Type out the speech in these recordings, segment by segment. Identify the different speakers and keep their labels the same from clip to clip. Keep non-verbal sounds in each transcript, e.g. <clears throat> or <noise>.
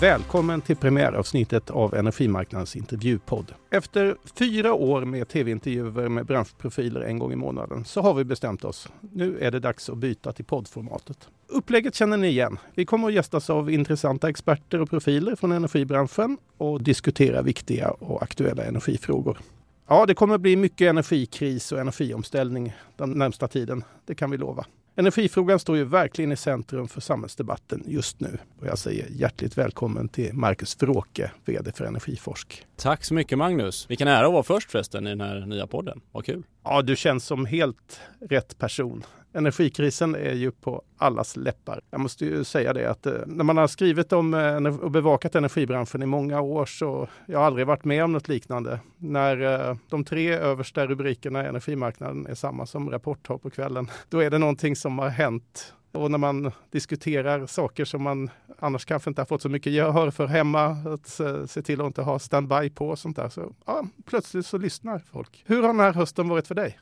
Speaker 1: Välkommen till premiäravsnittet av Energimarknadens intervjupodd. Efter fyra år med tv-intervjuer med branschprofiler en gång i månaden så har vi bestämt oss. Nu är det dags att byta till poddformatet. Upplägget känner ni igen. Vi kommer att gästas av intressanta experter och profiler från energibranschen och diskutera viktiga och aktuella energifrågor. Ja, det kommer bli mycket energikris och energiomställning den närmsta tiden. Det kan vi lova. Energifrågan står ju verkligen i centrum för samhällsdebatten just nu. Och jag säger hjärtligt välkommen till Marcus Fråke, VD för Energiforsk.
Speaker 2: Tack så mycket Magnus. Vilken ära att vara först förresten i den här nya podden. Vad kul.
Speaker 1: Ja, du känns som helt rätt person. Energikrisen är ju på allas läppar. Jag måste ju säga det att eh, när man har skrivit om eh, och bevakat energibranschen i många år så jag har aldrig varit med om något liknande. När eh, de tre översta rubrikerna i energimarknaden är samma som Rapport har på kvällen, <laughs> då är det någonting som har hänt och när man diskuterar saker som man annars kanske inte har fått så mycket gehör för hemma, att se till att inte ha standby på och sånt där, så ja, plötsligt så lyssnar folk. Hur har den här hösten varit för dig?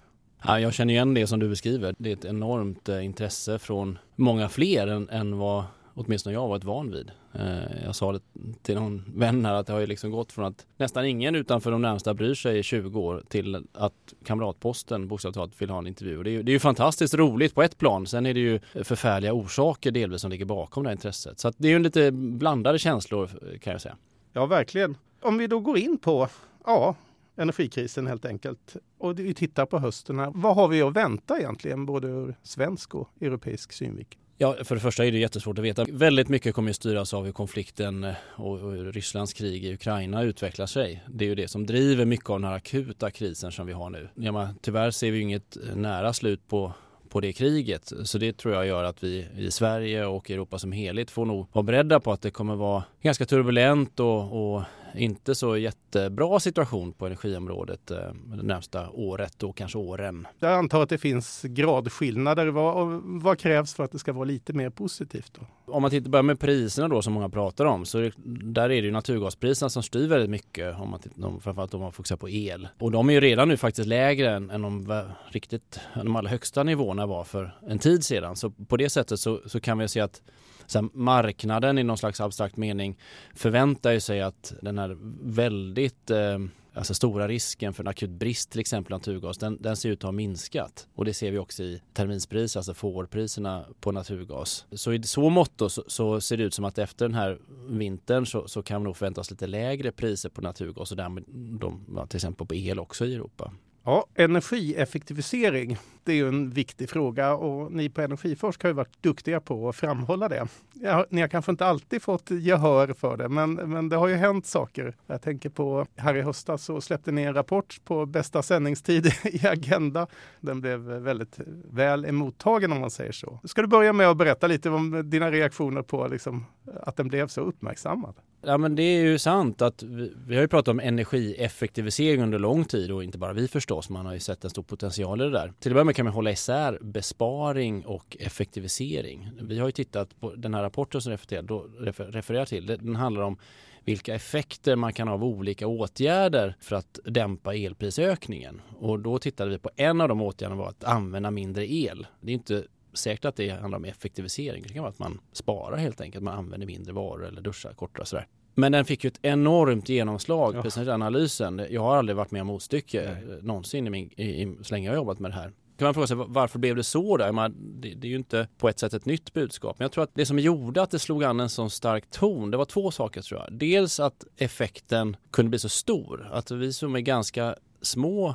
Speaker 2: Ja, jag känner igen det som du beskriver. Det är ett enormt eh, intresse från många fler än, än vad åtminstone jag varit van vid. Eh, jag sa det till någon vän här att det har ju liksom gått från att nästan ingen utanför de närmsta bryr sig i 20 år till att Kamratposten bokstavligt talat vill ha en intervju. Det är, ju, det är ju fantastiskt roligt på ett plan. Sen är det ju förfärliga orsaker delvis som ligger bakom det här intresset. Så det är ju lite blandade känslor kan jag säga.
Speaker 1: Ja, verkligen. Om vi då går in på ja, energikrisen helt enkelt. Och vi tittar på hösten här. Vad har vi att vänta egentligen, både ur svensk och europeisk synvinkel?
Speaker 2: Ja, för det första är det jättesvårt att veta. Väldigt mycket kommer att styras av hur konflikten eh, och, och Rysslands krig i Ukraina utvecklar sig. Det är ju det som driver mycket av den här akuta krisen som vi har nu. Ja, men, tyvärr ser vi inget eh, nära slut på på det kriget. Så det tror jag gör att vi i Sverige och Europa som helhet får nog vara beredda på att det kommer vara ganska turbulent och, och inte så jättebra situation på energiområdet eh, det närmsta året och kanske åren.
Speaker 1: Jag antar att det finns gradskillnader. Vad, vad krävs för att det ska vara lite mer positivt? Då?
Speaker 2: Om man tittar börjar med priserna då som många pratar om så där är det ju naturgaspriserna som styr väldigt mycket om man tittar, framförallt om man fokuserar på el. Och de är ju redan nu faktiskt lägre än, än de riktigt, de allra högsta nivåerna var för en tid sedan. Så på det sättet så, så kan vi se att Sen marknaden i någon slags abstrakt mening förväntar ju sig att den här väldigt eh, alltså stora risken för en akut brist till exempel naturgas, den, den ser ut att ha minskat. Och det ser vi också i terminspriser, alltså fårpriserna på naturgas. Så i så mått så, så, ser det ut som att efter den här vintern så, så kan vi nog förvänta oss lite lägre priser på naturgas och därmed de, till exempel på el också i Europa.
Speaker 1: Ja, energieffektivisering, det är ju en viktig fråga och ni på Energiforsk har ju varit duktiga på att framhålla det. Ja, ni har kanske inte alltid fått gehör för det, men, men det har ju hänt saker. Jag tänker på här i höstas så släppte ni en rapport på bästa sändningstid i Agenda. Den blev väldigt väl emottagen om man säger så. Ska du börja med att berätta lite om dina reaktioner på liksom, att den blev så uppmärksammad?
Speaker 2: Ja men det är ju sant att vi, vi, har ju pratat om energieffektivisering under lång tid och inte bara vi förstås. Man har ju sett en stor potential i det där. Till att börja med kan man hålla isär besparing och effektivisering. Vi har ju tittat på den här rapporten som refererar, refererar till. Den handlar om vilka effekter man kan ha av olika åtgärder för att dämpa elprisökningen. Och då tittade vi på en av de åtgärderna var att använda mindre el. Det är inte säkert att det handlar om effektivisering. Det kan vara att man sparar helt enkelt. Man använder mindre varor eller duschar kortare sådär. Men den fick ju ett enormt genomslag, ja. precis analysen. Jag har aldrig varit med om motstycke Nej. någonsin i min, i, i, så länge jag har jobbat med det här. Kan man fråga sig varför blev det så där? Man, det, det, är ju inte på ett sätt ett nytt budskap. Men jag tror att det som gjorde att det slog an en sån stark ton, det var två saker tror jag. Dels att effekten kunde bli så stor. Att vi som är ganska små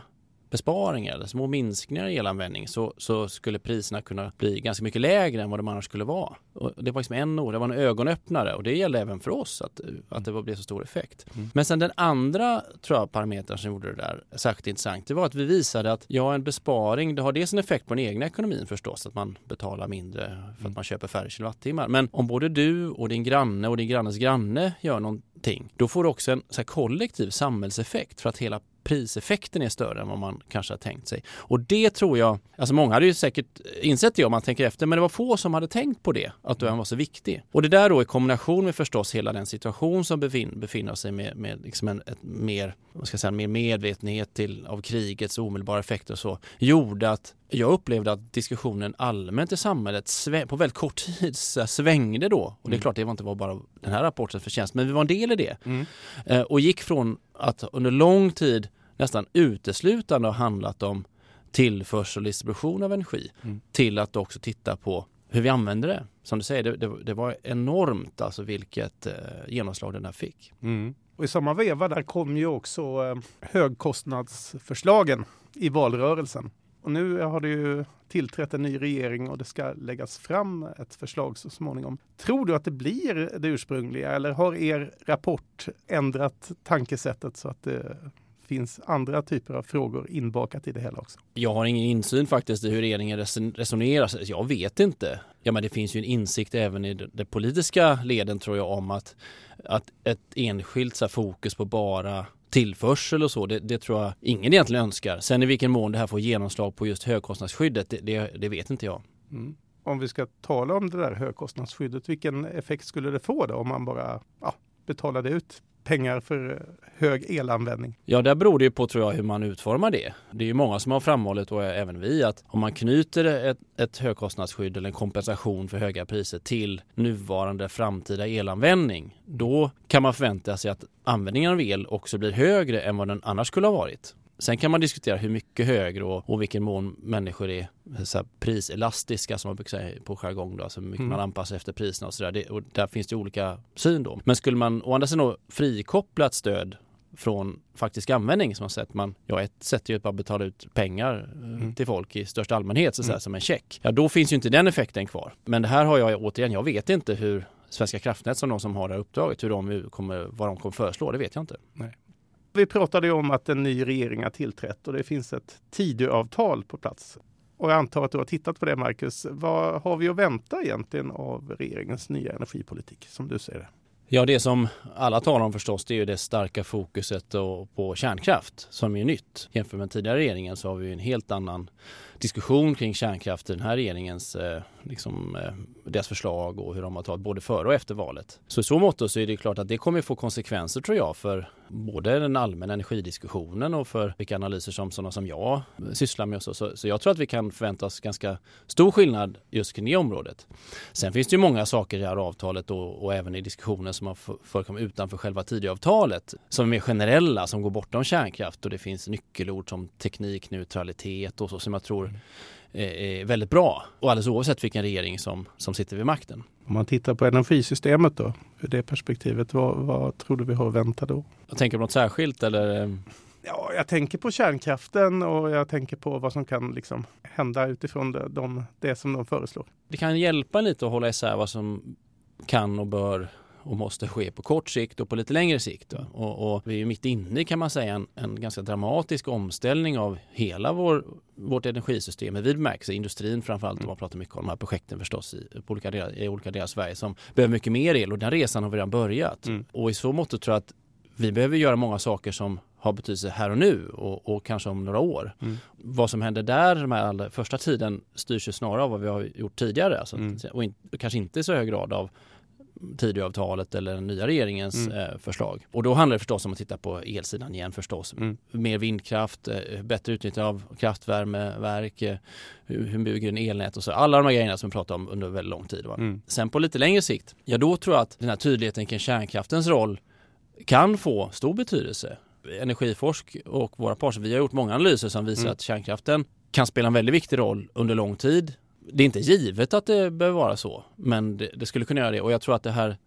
Speaker 2: besparingar eller små minskningar i elanvändning så, så skulle priserna kunna bli ganska mycket lägre än vad de annars skulle vara. Och det var liksom en ord, det var en ögonöppnare och det gällde även för oss att, att det blev så stor effekt. Mm. Men sen den andra tror jag, parametern som gjorde det där särskilt intressant det var att vi visade att ja, en besparing det har dels en effekt på den egna ekonomin förstås att man betalar mindre för att mm. man köper färre kilowattimmar. Men om både du och din granne och din grannes granne gör någonting då får du också en så kollektiv samhällseffekt för att hela priseffekten är större än vad man kanske har tänkt sig. Och det tror jag, alltså många hade ju säkert insett det om man tänker efter, men det var få som hade tänkt på det, att den var så viktig. Och det där då i kombination med förstås hela den situation som befin, befinner sig med, med liksom en ett mer, vad ska jag säga, mer medvetenhet till, av krigets omedelbara effekter och så, gjorde att jag upplevde att diskussionen allmänt i samhället på väldigt kort tid svängde då. Och det är mm. klart, det var inte bara den här rapportens förtjänst, men vi var en del i det. Mm. Eh, och gick från att under lång tid nästan uteslutande ha handlat om tillförsel och distribution av energi mm. till att också titta på hur vi använder det. Som du säger, det, det, det var enormt alltså vilket eh, genomslag den här fick.
Speaker 1: Mm. Och i samma veva där kom ju också eh, högkostnadsförslagen i valrörelsen. Och nu har det ju tillträtt en ny regering och det ska läggas fram ett förslag så småningom. Tror du att det blir det ursprungliga eller har er rapport ändrat tankesättet så att det finns andra typer av frågor inbakat i det hela också?
Speaker 2: Jag har ingen insyn faktiskt i hur regeringen resonerar. Jag vet inte. Ja, men det finns ju en insikt även i de politiska leden tror jag om att, att ett enskilt så här, fokus på bara tillförsel och så, det, det, tror jag ingen egentligen önskar. Sen i vilken mån det här får genomslag på just högkostnadsskyddet, det, det, det vet inte jag. Mm.
Speaker 1: Om vi ska tala om det där högkostnadsskyddet, vilken effekt skulle det få då om man bara ja, betalade ut pengar för eh, hög elanvändning?
Speaker 2: Ja, där beror det ju på tror jag hur man utformar det. Det är ju många som har framhållit och även vi att om man knyter ett, ett högkostnadsskydd eller en kompensation för höga priser till nuvarande framtida elanvändning, då kan man förvänta sig att användningen av el också blir högre än vad den annars skulle ha varit. Sen kan man diskutera hur mycket högre och, och vilken mån människor är så priselastiska som man brukar säga på jargong då, alltså hur mycket mm. man anpassar efter priserna och sådär. Och där finns det olika syn då. Men skulle man å andra sidan frikoppla ett stöd från faktisk användning som har sett man, ja ett sätt är ju att bara betala ut pengar eh, mm. till folk i största allmänhet så mm. som en check. Ja då finns ju inte den effekten kvar. Men det här har jag återigen, jag vet inte hur Svenska kraftnät som de som har det här uppdraget, hur de kommer, vad de kommer föreslå, det vet jag inte.
Speaker 1: Nej. Vi pratade ju om att en ny regering har tillträtt och det finns ett Tidöavtal på plats. Och jag antar att du har tittat på det, Marcus. Vad har vi att vänta egentligen av regeringens nya energipolitik, som du ser det?
Speaker 2: Ja, det som alla talar om förstås, det är ju det starka fokuset på kärnkraft som är nytt. Jämfört med tidigare regeringen så har vi en helt annan diskussion kring kärnkraft i den här regeringens eh, liksom, eh, deras förslag och hur de har tagit både före och efter valet. Så i så mått så är det klart att det kommer få konsekvenser tror jag för både den allmänna energidiskussionen och för vilka analyser som sådana som jag sysslar med. Så. Så, så jag tror att vi kan förvänta oss ganska stor skillnad just kring det området. Sen finns det ju många saker i det här avtalet och, och även i diskussionen som har förekommit utanför själva Tidöavtalet som är mer generella, som går bortom kärnkraft och det finns nyckelord som teknikneutralitet och så som jag tror är väldigt bra och alldeles oavsett vilken regering som, som sitter vid makten.
Speaker 1: Om man tittar på energisystemet då, ur det perspektivet, vad, vad tror du vi har att vänta då?
Speaker 2: Jag tänker på något särskilt eller?
Speaker 1: Ja, jag tänker på kärnkraften och jag tänker på vad som kan liksom hända utifrån det, de, det som de föreslår.
Speaker 2: Det kan hjälpa lite att hålla isär vad som kan och bör och måste ske på kort sikt och på lite längre sikt. Och, och, vi är mitt inne kan man säga en, en ganska dramatisk omställning av hela vår, vårt energisystem i vid bemärkelse. Industrin framförallt, mm. man pratar mycket om de här projekten förstås i, på olika delar, i olika delar av Sverige som behöver mycket mer el och den resan har vi redan börjat. Mm. Och i så mått tror jag att vi behöver göra många saker som har betydelse här och nu och, och kanske om några år. Mm. Vad som händer där den här första tiden styrs ju snarare av vad vi har gjort tidigare. Alltså, mm. Och in, kanske inte i så hög grad av Tidöavtalet eller den nya regeringens mm. eh, förslag. Och då handlar det förstås om att titta på elsidan igen förstås. Mm. Mer vindkraft, eh, bättre utnyttjande av kraftvärmeverk, eh, hur, hur bygger en elnät och så. Alla de här grejerna som vi pratat om under väldigt lång tid. Mm. Sen på lite längre sikt, ja då tror jag att den här tydligheten kring kärnkraftens roll kan få stor betydelse. Energiforsk och våra parter, vi har gjort många analyser som visar mm. att kärnkraften kan spela en väldigt viktig roll under lång tid det är inte givet att det behöver vara så, men det, det, skulle kunna göra det. Och jag tror att det här,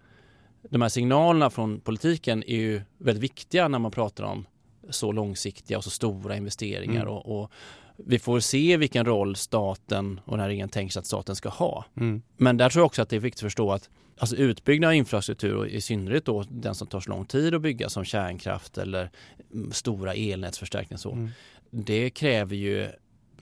Speaker 2: de här signalerna från politiken är ju väldigt viktiga när man pratar om så långsiktiga och så stora investeringar. Mm. Och, och, vi får se vilken roll staten och den här regeringen tänker sig att staten ska ha. Mm. Men där tror jag också att det är viktigt att förstå att alltså utbyggnad av infrastruktur och i synnerhet då den som tar så lång tid att bygga som kärnkraft eller stora elnätsförstärkningar så. Mm. Det kräver ju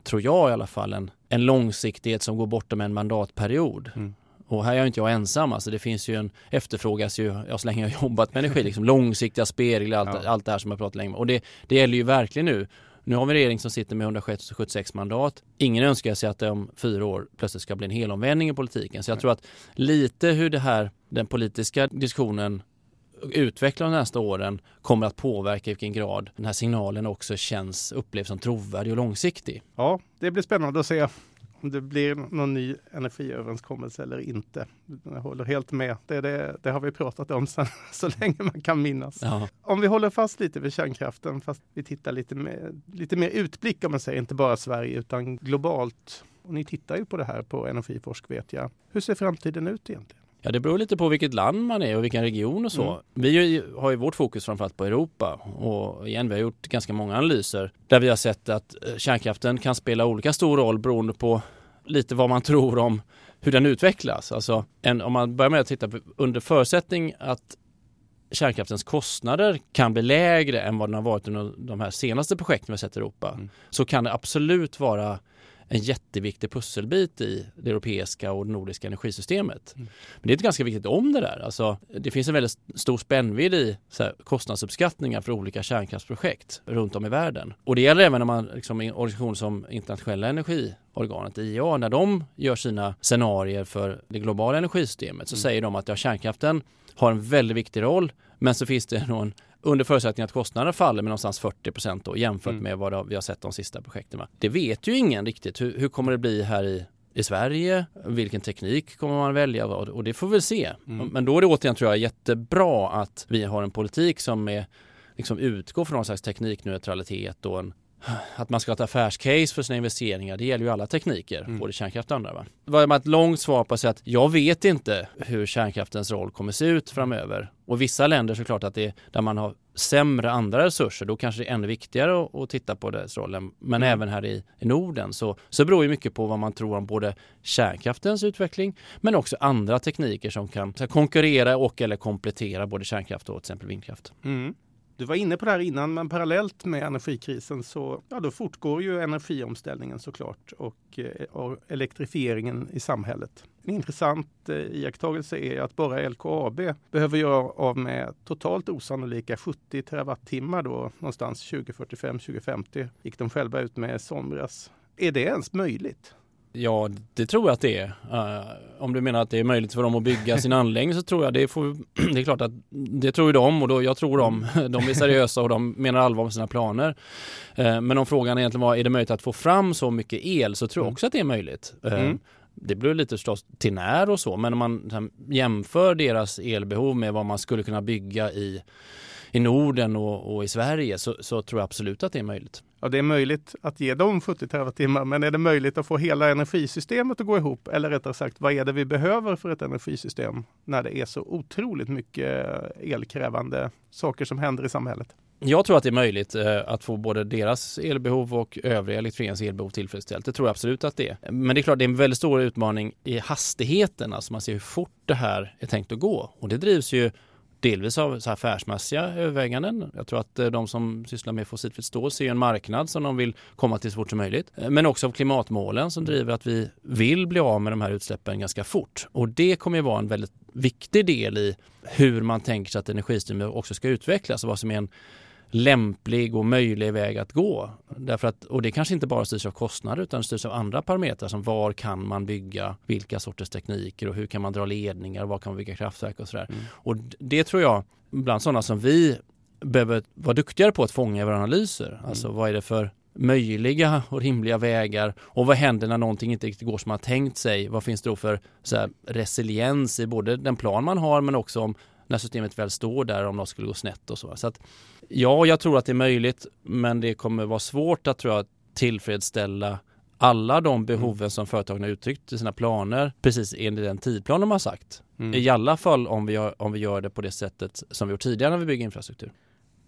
Speaker 2: tror jag i alla fall, en, en långsiktighet som går bortom en mandatperiod. Mm. Och här är jag inte jag ensam, alltså det finns ju en, efterfrågas ju, ja, så länge jag har jobbat med energi, liksom långsiktiga spelregler, allt, ja. allt det här som jag pratat länge om. Och det, det gäller ju verkligen nu. Nu har vi en regering som sitter med 176 mandat. Ingen önskar sig att det om fyra år plötsligt ska bli en helomvändning i politiken. Så jag tror att lite hur det här, den politiska diskussionen utvecklar de nästa åren kommer att påverka i vilken grad den här signalen också känns, upplevs som trovärdig och långsiktig.
Speaker 1: Ja, det blir spännande att se om det blir någon ny energiöverenskommelse eller inte. Jag håller helt med. Det, det, det har vi pratat om sedan <laughs> så länge man kan minnas. Ja. Om vi håller fast lite vid kärnkraften, fast vi tittar lite mer, lite mer utblick om man säger, inte bara Sverige utan globalt. Och ni tittar ju på det här på Energiforsk vet jag. Hur ser framtiden ut egentligen?
Speaker 2: Ja, det beror lite på vilket land man är och vilken region och så. Mm. Vi har ju vårt fokus framförallt på Europa och igen, vi har gjort ganska många analyser där vi har sett att eh, kärnkraften kan spela olika stor roll beroende på lite vad man <laughs> tror om hur den utvecklas. Alltså, en, om man börjar med att titta på, under förutsättning att kärnkraftens kostnader kan bli lägre än vad den har varit under de här senaste projekten vi har sett i Europa mm. så kan det absolut vara en jätteviktig pusselbit i det europeiska och nordiska energisystemet. Mm. Men det är ett ganska viktigt om det där. Alltså, det finns en väldigt stor spännvidd i här, kostnadsuppskattningar för olika kärnkraftsprojekt runt om i världen. Och det gäller även när man, liksom, en organisation som internationella energiorganet IEA, när de gör sina scenarier för det globala energisystemet så mm. säger de att ja, kärnkraften har en väldigt viktig roll men så finns det någon under förutsättning att kostnaderna faller med någonstans 40 procent jämfört mm. med vad vi har sett de sista projekten. Det vet ju ingen riktigt. Hur, hur kommer det bli här i i Sverige? Vilken teknik kommer man välja? Och det får vi se. Mm. Men då är det återigen tror jag jättebra att vi har en politik som är, liksom utgår från någon slags teknikneutralitet och en att man ska ha ett affärscase för sina investeringar. Det gäller ju alla tekniker, mm. både kärnkraft och andra. Va? Det var ett långt svar på att säga att jag vet inte hur kärnkraftens roll kommer se ut framöver. Och vissa länder såklart att det är där man har sämre andra resurser, då kanske det är ännu viktigare att, att titta på dess rollen. Men mm. även här i, i Norden så, så beror ju mycket på vad man tror om både kärnkraftens utveckling men också andra tekniker som kan konkurrera och eller komplettera både kärnkraft och till exempel vindkraft.
Speaker 1: Mm. Du var inne på det här innan, men parallellt med energikrisen så ja, då fortgår ju energiomställningen såklart och, eh, och elektrifieringen i samhället. En intressant eh, iakttagelse är att bara LKAB behöver göra av med totalt osannolika 70 terawattimmar då någonstans 2045-2050 gick de själva ut med i somras. Är det ens möjligt?
Speaker 2: Ja, det tror jag att det är. Uh, om du menar att det är möjligt för dem att bygga sin anläggning så tror jag det får, <clears throat> det är klart att det tror ju de och då, jag tror dem. <laughs> De är seriösa och de menar allvar med sina planer. Uh, men om frågan egentligen var, är det möjligt att få fram så mycket el så tror jag mm. också att det är möjligt. Uh, mm. Det beror lite förstås till när och så, men om man jämför deras elbehov med vad man skulle kunna bygga i i Norden och, och i Sverige så, så, tror jag absolut att det är möjligt.
Speaker 1: Ja, det är möjligt att ge dem 70 terawattimmar, men är det möjligt att få hela energisystemet att gå ihop? Eller rättare sagt, vad är det vi behöver för ett energisystem när det är så otroligt mycket elkrävande saker som händer i samhället?
Speaker 2: Jag tror att det är möjligt eh, att få både deras elbehov och övriga elektrifieringens elbehov tillfredsställt. Det tror jag absolut att det är. Men det är klart, det är en väldigt stor utmaning i hastigheten. Alltså man ser hur fort det här är tänkt att gå. Och det drivs ju delvis av så affärsmässiga överväganden. Jag tror att eh, de som sysslar med fossilfritt stål ser en marknad som de vill komma till så fort som möjligt. Eh, men också av klimatmålen som driver att vi vill bli av med de här utsläppen ganska fort. Och det kommer att vara en väldigt viktig del i hur man tänker sig att energisystemet också ska utvecklas och vad som är en lämplig och möjlig väg att gå. Därför att, och det kanske inte bara styrs av kostnader utan styrs av andra parametrar som var kan man bygga, vilka sorters tekniker och hur kan man dra ledningar, var kan man bygga kraftverk och sådär. Mm. Och det tror jag, bland sådana som vi behöver vara duktigare på att fånga i våra analyser. Mm. Alltså vad är det för möjliga och rimliga vägar och vad händer när någonting inte riktigt går som man tänkt sig? Vad finns det då för så här, resiliens i både den plan man har men också om när systemet väl står där om något skulle gå snett och så. så att, ja, jag tror att det är möjligt, men det kommer vara svårt att tror jag, tillfredsställa alla de behoven mm. som företagen har uttryckt i sina planer precis enligt den tidplan de har sagt. Mm. I alla fall om vi, gör, om vi gör det på det sättet som vi gjort tidigare när vi bygger infrastruktur.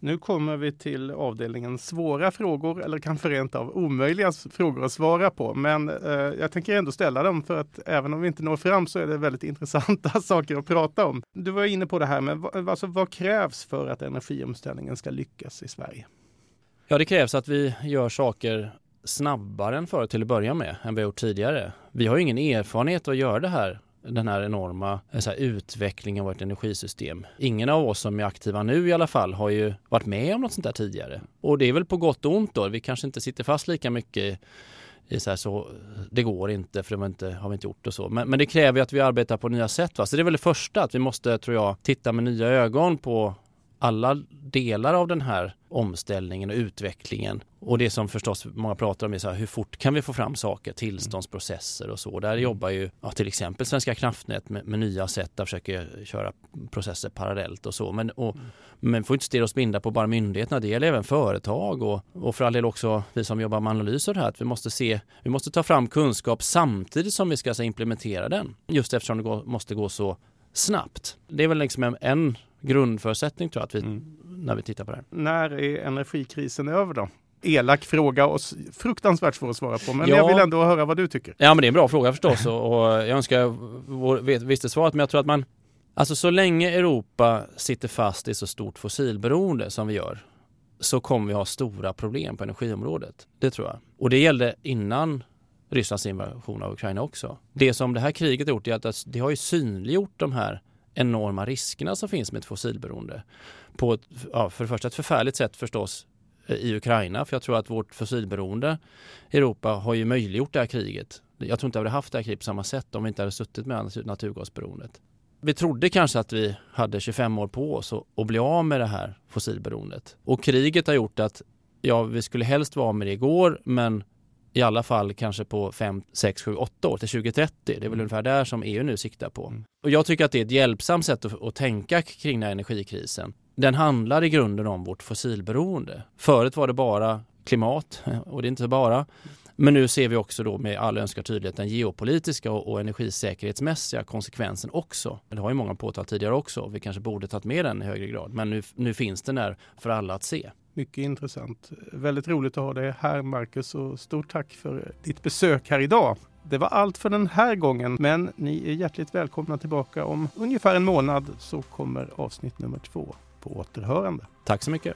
Speaker 1: Nu kommer vi till avdelningen svåra frågor eller kanske rent av omöjliga frågor att svara på. Men eh, jag tänker ändå ställa dem för att även om vi inte når fram så är det väldigt <laughs> intressanta saker att prata om. Du var inne på det här med alltså, vad krävs för att energiomställningen ska lyckas i Sverige?
Speaker 2: Ja, det krävs att vi gör saker snabbare än förut till att börja med än vi har gjort tidigare. Vi har ju ingen erfarenhet att göra det här den här enorma eh, så här, utvecklingen av vårt energisystem. Ingen av oss som är aktiva nu i alla fall har ju varit med om något sånt där tidigare. Och det är väl på gott och ont då. Vi kanske inte sitter fast lika mycket i så här så, det går inte för det inte, har vi inte gjort och så. Men, men det kräver ju att vi arbetar på nya sätt. Va? Så det är väl det första, att vi måste, tror jag, titta med nya ögon på alla delar av den här omställningen och utvecklingen. Och det som förstås många pratar om är så här, hur fort kan vi få fram saker, tillståndsprocesser och så. Där mm. jobbar ju ja, till exempel Svenska kraftnät med, med nya sätt att försöka köra processer parallellt och så. Men, och, mm. men får inte stirra oss blinda på bara myndigheterna, det gäller även företag och, och för all del också vi som jobbar med analyser här, att vi måste se, vi måste ta fram kunskap samtidigt som vi ska så, implementera den. Just eftersom det går, måste gå så snabbt. Det är väl liksom en, en grundförutsättning tror jag, att vi, mm. när vi tittar på det här.
Speaker 1: När är energikrisen över då? Elak fråga och fruktansvärt svår att svara på, men ja. jag vill ändå höra vad du tycker.
Speaker 2: Ja, men det är en bra fråga förstås och, och jag önskar jag visste svaret, men jag tror att man Alltså så länge Europa sitter fast i så stort fossilberoende som vi gör så kommer vi ha stora problem på energiområdet. Det tror jag. Och det gällde innan Rysslands invasion av Ukraina också. Det som det här kriget har gjort är att det har ju synliggjort de här enorma riskerna som finns med ett fossilberoende. På ett, ja, för det första ett förfärligt sätt förstås eh, i Ukraina, för jag tror att vårt fossilberoende i Europa har ju möjliggjort det här kriget. Jag tror inte vi hade haft det här kriget på samma sätt om vi inte hade suttit med naturgasberoendet. Vi trodde kanske att vi hade 25 år på oss att bli av med det här fossilberoendet. Och kriget har gjort att ja, vi skulle helst vara med det igår, men i alla fall kanske på 5, 6, 7, 8 år till 2030. Det är väl mm. ungefär där som EU nu siktar på. Mm. Och jag tycker att det är ett hjälpsamt sätt att, att tänka kring den här energikrisen. Den handlar i grunden om vårt fossilberoende. Förut var det bara klimat <laughs> och det är inte bara. Men nu ser vi också då med all önskad tydlighet den geopolitiska och, och energisäkerhetsmässiga konsekvensen också. Det har ju många påtalat tidigare också. Vi kanske borde tagit med den i högre grad. Men nu, nu finns den där för alla att se.
Speaker 1: Mycket intressant. Väldigt roligt att ha dig här Marcus och stort tack för ditt besök här idag. Det var allt för den här gången, men ni är hjärtligt välkomna tillbaka om ungefär en månad så kommer avsnitt nummer två på återhörande.
Speaker 2: Tack så mycket.